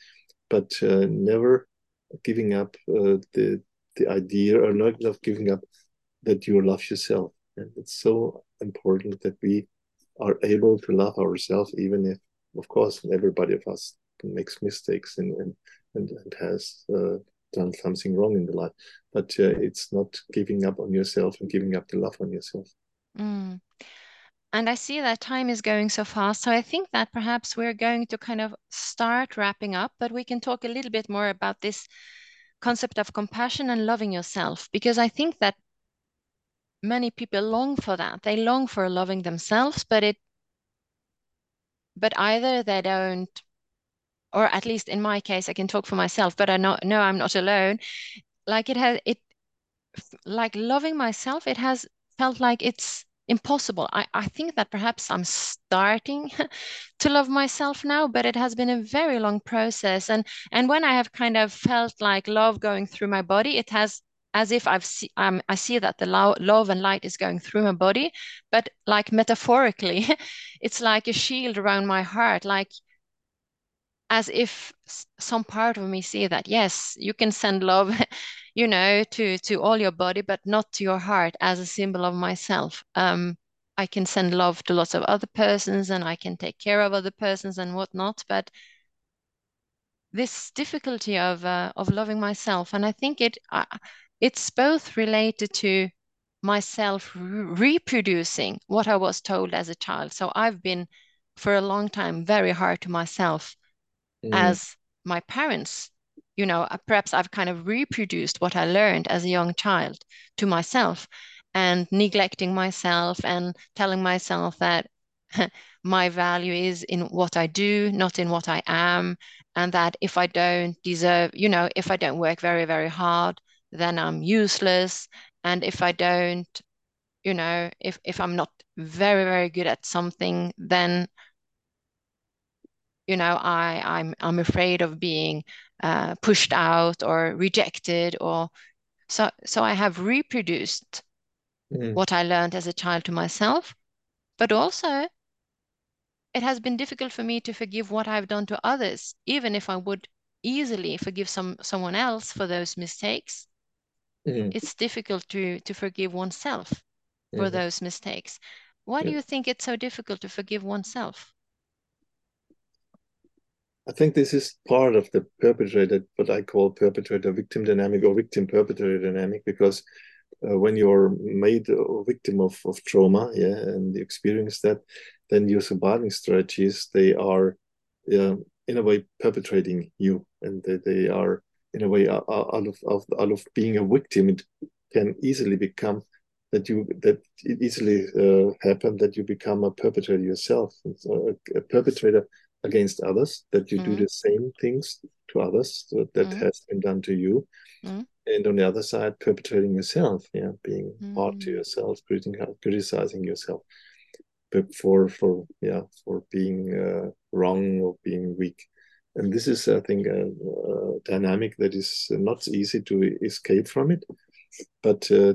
B: but uh, never giving up uh, the the idea or not, not giving up that you love yourself. And it's so important that we are able to love ourselves, even if, of course, everybody of us makes mistakes and and, and, and has uh, done something wrong in the life. But uh, it's not giving up on yourself and giving up the love on yourself.
A: Mm. And I see that time is going so fast. So I think that perhaps we're going to kind of start wrapping up, but we can talk a little bit more about this concept of compassion and loving yourself, because I think that many people long for that. They long for loving themselves, but it but either they don't or at least in my case I can talk for myself, but I know no I'm not alone. Like it has it like loving myself, it has felt like it's impossible. I, I think that perhaps I'm starting to love myself now, but it has been a very long process. And and when I have kind of felt like love going through my body, it has as if I've see, um, I see that the lo love and light is going through my body, but like metaphorically, it's like a shield around my heart, like as if some part of me see that yes, you can send love, you know, to to all your body, but not to your heart as a symbol of myself. Um, I can send love to lots of other persons, and I can take care of other persons and whatnot, but this difficulty of uh, of loving myself, and I think it uh, it's both related to myself re reproducing what I was told as a child. So I've been for a long time very hard to myself
B: mm.
A: as my parents. You know, uh, perhaps I've kind of reproduced what I learned as a young child to myself and neglecting myself and telling myself that my value is in what I do, not in what I am, and that if I don't deserve, you know, if I don't work very, very hard, then I'm useless. And if I don't, you know, if if I'm not very, very good at something, then you know, I I'm I'm afraid of being uh, pushed out or rejected or so so I have reproduced
B: mm.
A: what I learned as a child to myself, but also it has been difficult for me to forgive what I've done to others, even if I would easily forgive some someone else for those mistakes.
B: Mm.
A: It's difficult to to forgive oneself for
B: mm.
A: those mistakes. Why do you think it's so difficult to forgive oneself?
B: I think this is part of the perpetrator, what I call perpetrator victim dynamic or victim perpetrator dynamic, because uh, when you're made a victim of, of trauma, yeah, and you experience that, then your surviving strategies, they are uh, in a way perpetrating you and they, they are in a way out of, of, out of being a victim, it can easily become that you that it easily uh, happen that you become a perpetrator yourself. So a, a, perpetrator against others, that you mm. do the same things to others that, that mm. has been done to you.
A: Mm.
B: And on the other side, perpetrating yourself, yeah, being hard to yourself, criticizing yourself for for yeah for being uh, wrong or being weak and this is i think a, a, dynamic that is not easy to escape from it but uh,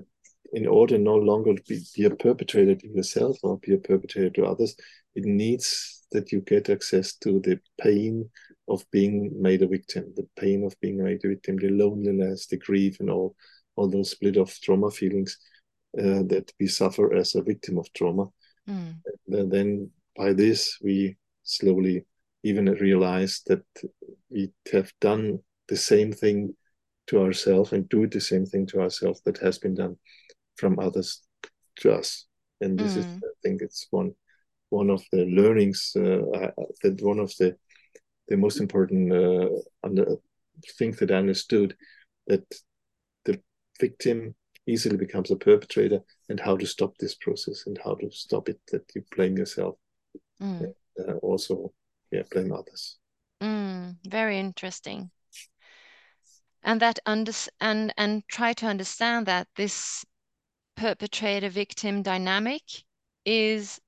B: in order no longer to be, be a perpetrator to yourself or be a perpetrator to others it needs that you get access to the pain of being made a victim the pain of being made a victim the loneliness the grief and all all those split off trauma feelings uh, that we suffer as a victim of trauma
A: Mm.
B: And then by this, we slowly even realize that we have done the same thing to ourselves and do the same thing to ourselves that has been done from others to us. And this mm. is, I think, it's one one of the learnings uh, that one of the the most important uh, under, things that I understood that the victim easily becomes a perpetrator and how to stop this process and how to stop it that you blame yourself
A: mm.
B: uh, also yeah blame others.
A: Mm, very interesting. And that under and and try to understand that this perpetrator victim dynamic is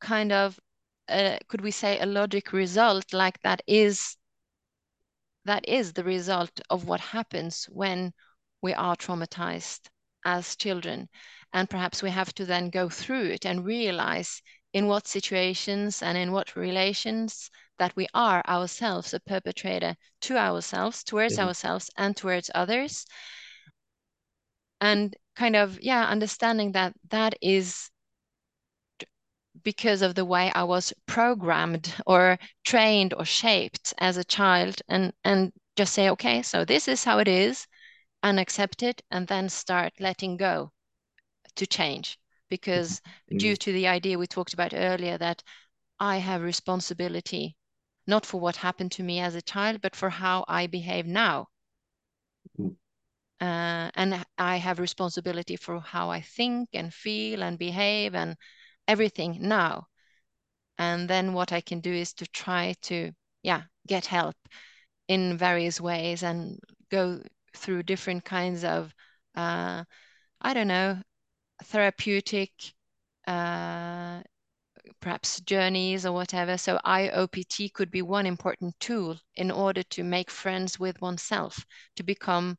A: kind of a, could we say a logic result like that is that is the result of what happens when we are traumatized as children. And perhaps we have to then go through it and realize in what situations and in what relations that we are ourselves a perpetrator to ourselves, towards mm-hmm. ourselves, and towards others. And kind of, yeah, understanding that that is because of the way I was programmed or trained or shaped as a child and and just say okay so this is how it is and accept it and then start letting go to change because mm-hmm. due to the idea we talked about earlier that I have responsibility not for what happened to me as a child but for how I behave now mm-hmm. uh, and I have responsibility for how I think and feel and behave and everything now and then what I can do is to try to yeah get help in various ways and go through different kinds of uh, I don't know, therapeutic uh, perhaps journeys or whatever. So IOPT could be one important tool in order to make friends with oneself, to become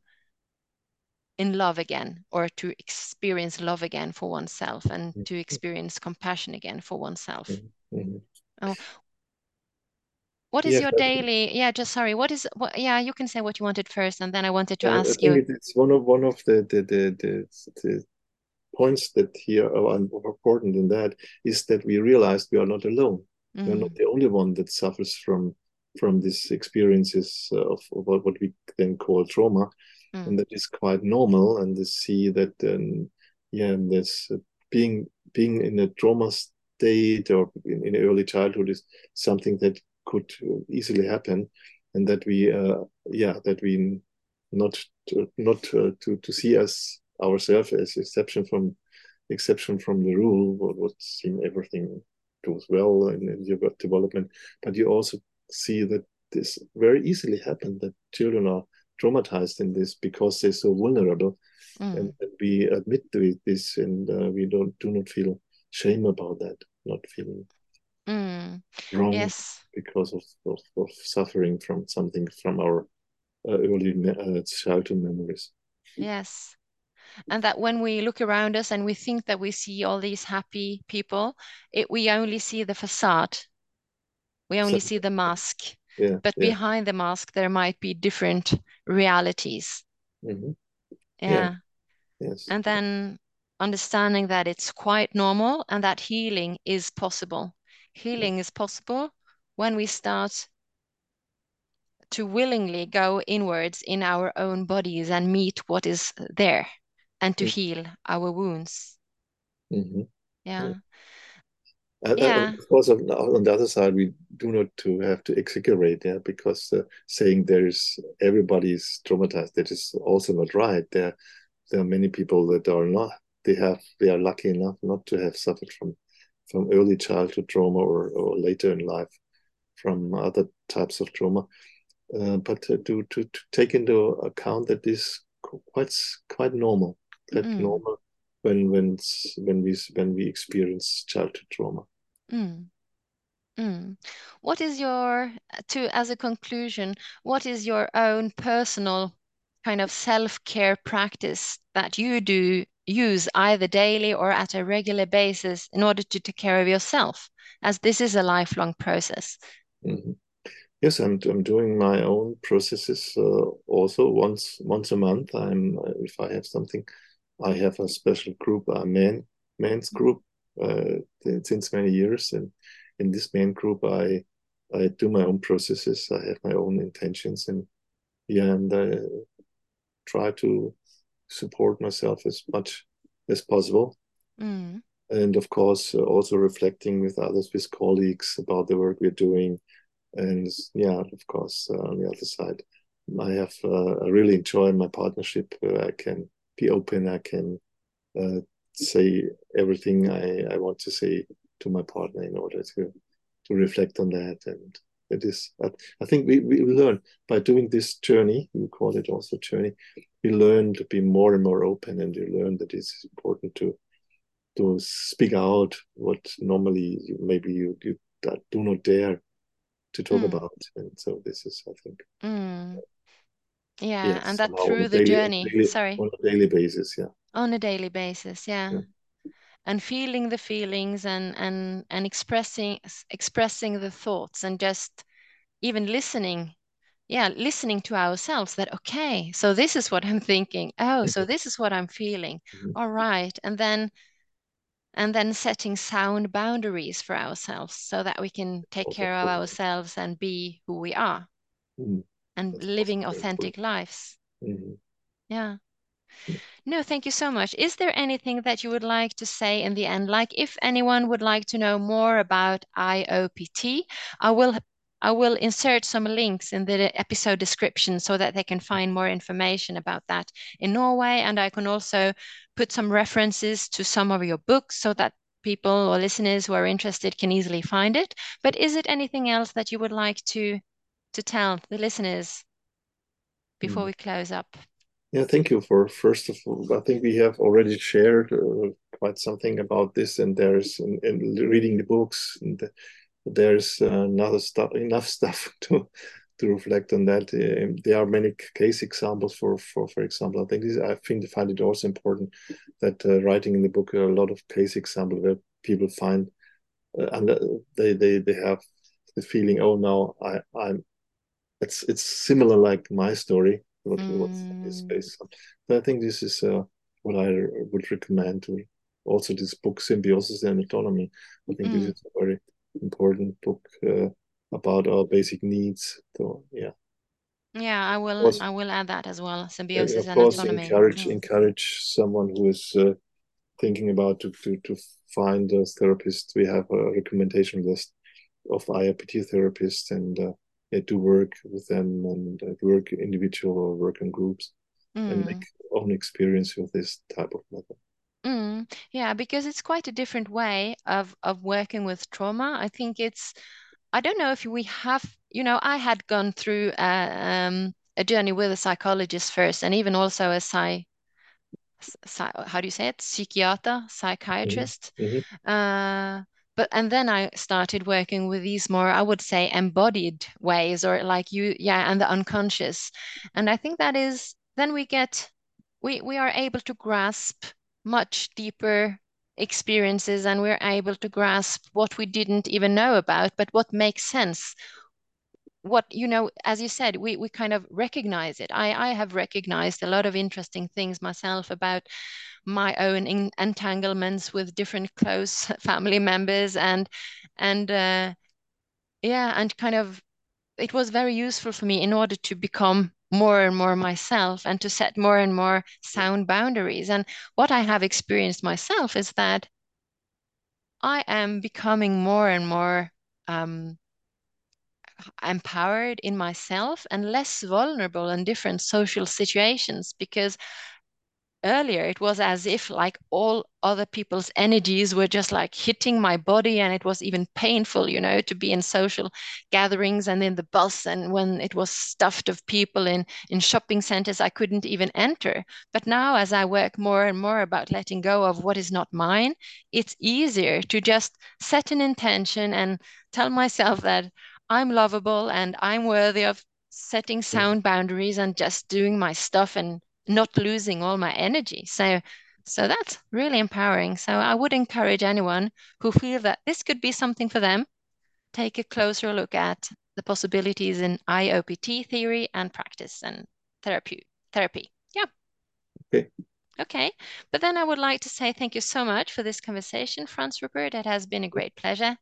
A: in love again, or to experience love again for oneself and
B: mm-hmm.
A: to experience compassion again for oneself. Mm-hmm. Oh, what is your daily? Yeah, just sorry. What is what? Yeah, you can say what you wanted first, and then I wanted to
B: uh,
A: ask
B: I
A: you.
B: It's one of one of the the the, the, the points that here are important in that is that we realized we are not alone. Mm. We're not mm. the only one that suffers from from these experiences of, of what we then call trauma, mm. and that is quite normal. And to see that, um, yeah, there's uh, being being in a trauma state or in, in, early childhood is something that could easily happen, and that we, uh, yeah, that we not to, not uh, to to see us ourselves as exception from exception from the rule what would seem everything goes well in, your development but you also see that this very easily happen that children are traumatized in this because they're so vulnerable mm. and, and, we admit to this and uh, we don't do not feel shame about that not feeling mm. wrong yes. because of, of, of, suffering from something from our uh, early uh, childhood memories
A: yes and that when we look around us and we think that we see all these happy people it we only see the facade. We only so, see the mask.
B: Yeah,
A: but
B: yeah.
A: behind the mask there might be different realities.
B: Mm-hmm.
A: yeah. yeah.
B: Yes.
A: And then understanding that it's quite normal and that healing is possible. Healing is possible when we start to willingly go inwards in our own bodies and meet what is there and to heal our wounds.
B: Mm-hmm.
A: Yeah.
B: yeah. yeah. of course, on, on, the other side, we do not to have to exaggerate, yeah, because uh, saying there is everybody is traumatized, that is also not right. There, there are many people that are not. They have, they are lucky enough not to have suffered from, from early childhood trauma or, or later in life from other types of trauma. Uh, but to, to to take into account that this quite quite normal that mm. normal when when when we when we experience childhood trauma.
A: Mm. Mm. What is your to as a conclusion? What is your own personal kind of self-care practice that you do use either daily or at a regular basis in order to take care of yourself, as this is a lifelong process?
B: Mm-hmm. Yes, I'm I'm doing my own processes uh, also once once a month. I'm if I have something I have a special group, a man men's group, uh, since many years, and in this main group, I I do my own processes. I have my own intentions, and yeah, and I try to support myself as much as possible. Mm. And of course, uh, also reflecting with others, with colleagues about the work we're doing. And yeah, of course, uh, on the other side, I have uh, I really enjoy my partnership. I can be open. I can uh, say everything I, I want to say to my partner in order to to reflect on that. And it is, I, I think we, we learn by doing this journey, we call it also journey, we learn to be more and more open and you learn that it's important to to speak out what normally you, maybe you, you do not dare to talk mm. about. And so this is, I think,
A: mm. Yeah, yes, and that through the daily, journey,
B: daily,
A: sorry,
B: on a daily basis, yeah.
A: On a daily basis, yeah. yeah. And feeling the feelings and and and expressing expressing the thoughts and just even listening yeah listening to ourselves that okay so this is what i'm thinking oh so mm-hmm. this is what i'm feeling mm-hmm. All right and then and then setting sound boundaries for ourselves so that we can take care of ourselves and be who we are mm-hmm and living authentic lives. Mm-hmm. Yeah. No, thank you so much. Is there anything that you would like to say in the end? Like if anyone would like to know more about IOPT, I will I will insert some links in the episode description so that they can find more information about that in Norway. And I can also put some references to some of your books so that people or listeners who are interested can easily find it. But is it anything else that you would like to to tell the listeners before mm. we close up?
B: Yeah, thank you for first of all. I think we have already shared uh, quite something about this, and there's in, in reading the books, and there's another stuff, enough stuff to to reflect on that. Uh, there are many case examples for, for, for example, I think this, I think I find it also important that uh, writing in the book a lot of case examples where people find uh, and they, they, they have the feeling, oh, now I, I'm, it's, it's similar like my story, what, mm. what's based on. But I think this is uh, what I would recommend to also this book, Symbiosis and Autonomy. I think mm. this is a very important book uh, about our basic needs. So yeah.
A: Yeah, I will. Course, I will add that as well. Symbiosis
B: and autonomy. Encourage mm. encourage someone who is uh, thinking about to, to to find a therapist. We have a recommendation list of IoPT therapists and uh, to work with them and uh, work individual or work in groups mm. and make own experience with this type of method.
A: Mm. Yeah, because it's quite a different way of of working with trauma. I think it's I don't know if we have, you know, I had gone through a, um, a journey with a psychologist first, and even also a psy, psy how do you say it, psychiater, psychiatrist. Mm-hmm. Uh, but and then I started working with these more, I would say, embodied ways, or like you, yeah, and the unconscious. And I think that is then we get we we are able to grasp much deeper experiences and we're able to grasp what we didn't even know about, but what makes sense. What, you know, as you said, we, we kind of recognize it. I, I have recognized a lot of interesting things myself about my own in, entanglements with different close family members and, and, uh, yeah, and kind of, it was very useful for me in order to become more and more myself and to set more and more sound boundaries. And what I have experienced myself is that I am becoming more and more um, empowered in myself and less vulnerable in different social situations because earlier it was as if like all other people's energies were just like hitting my body and it was even painful you know to be in social gatherings and in the bus and when it was stuffed of people in in shopping centers i couldn't even enter. But now as i work more and more about letting go of what is not mine it's easier to just set an intention and tell myself that i'm lovable and i'm worthy of setting sound boundaries and just doing my stuff and not losing all my energy. So so that's really empowering. So I would encourage anyone who feel that this could be something for them, take a closer look at the possibilities in IOPT theory and practice and therapy. Therapy. Yeah.
B: Okay.
A: Okay. But then I would like to say thank you so much for this conversation, Franz Ruppert. It has been a great pleasure.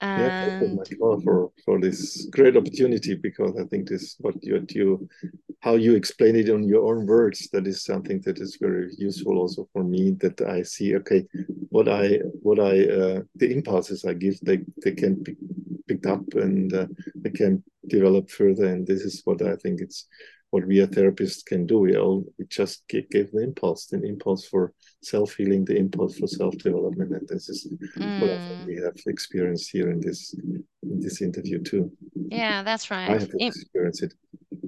B: And... Yeah, thank you for, for this great opportunity because I think this what you, you how you explain it in your own words that is something that is very useful also for me that I see okay what I what I uh, the impulses I give they they can be picked up and uh, they can develop further and this is what I think it's what we as therapists can do. We all we just give, give the impulse, the impulse for self healing, the impulse for self development, and this is mm. what we have experienced here in this in this interview too.
A: Yeah, that's right.
B: I have experienced it.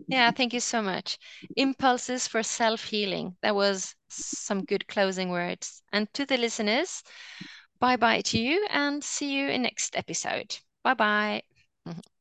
A: Yeah, thank you so much. Impulses for self healing. That was some good closing words. And to the listeners, bye bye to you, and see you in next episode. Bye bye.